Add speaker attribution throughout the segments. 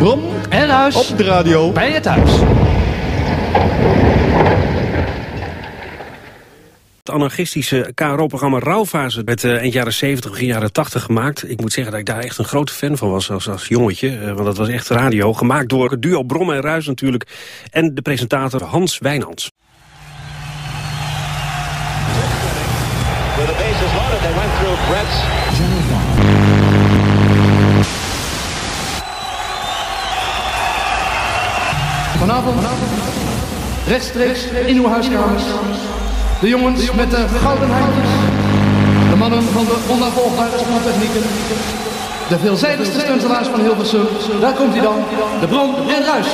Speaker 1: Brom
Speaker 2: en Ruis
Speaker 1: op de radio.
Speaker 2: bij je thuis.
Speaker 3: Het anarchistische KRO-programma Rauwfase werd uh, eind jaren 70, begin jaren 80 gemaakt. Ik moet zeggen dat ik daar echt een grote fan van was als, als jongetje. Uh, want dat was echt radio. Gemaakt door het duo Brom en Ruis natuurlijk. En de presentator Hans Wijnands.
Speaker 4: With the bases loaded, they went through Brett's
Speaker 2: Vanavond rechtstreeks in uw huiskamers. De jongens met de gouden handjes. De mannen van de onnavolgbare spoortechnieken. De veelzijdigste stuntelaars van Hilversum. Daar komt hij dan. De Bron en Ruis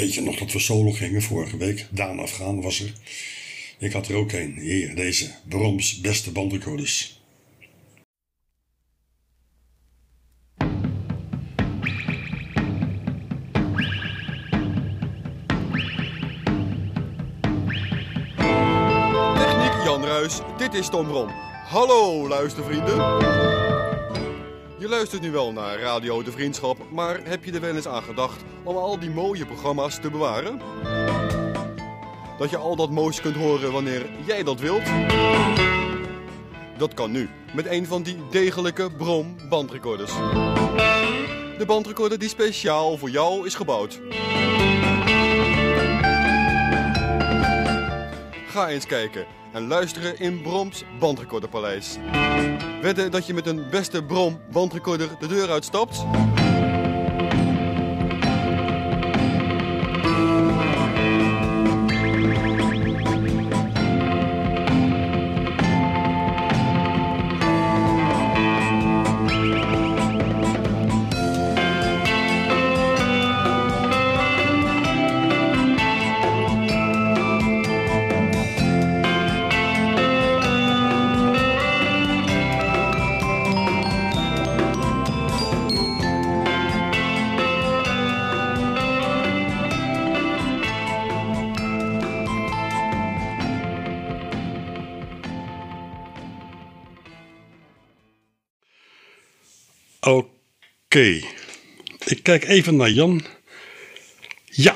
Speaker 5: Weet je nog dat we solo gingen vorige week? Daan Afgaan was er. Ik had er ook een. Hier, deze. Broms beste bandrecorders.
Speaker 6: Techniek Jan Ruis, dit is Tom Brom. Hallo luistervrienden. Je luistert nu wel naar Radio de Vriendschap, maar heb je er wel eens aan gedacht om al die mooie programma's te bewaren? Dat je al dat moois kunt horen wanneer jij dat wilt? Dat kan nu, met een van die degelijke Brom bandrecorders. De bandrecorder die speciaal voor jou is gebouwd. Ga eens kijken en luisteren in Broms bandrecorderpaleis. Wedden dat je met een beste Brom bandrecorder de deur uitstapt?
Speaker 5: Oké. Ik kijk even naar Jan. Ja,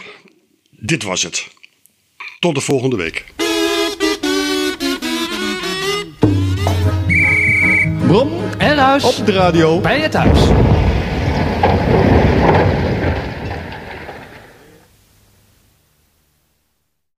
Speaker 5: dit was het. Tot de volgende week.
Speaker 1: Brom
Speaker 2: En Ruis
Speaker 1: op de radio.
Speaker 2: bij je thuis.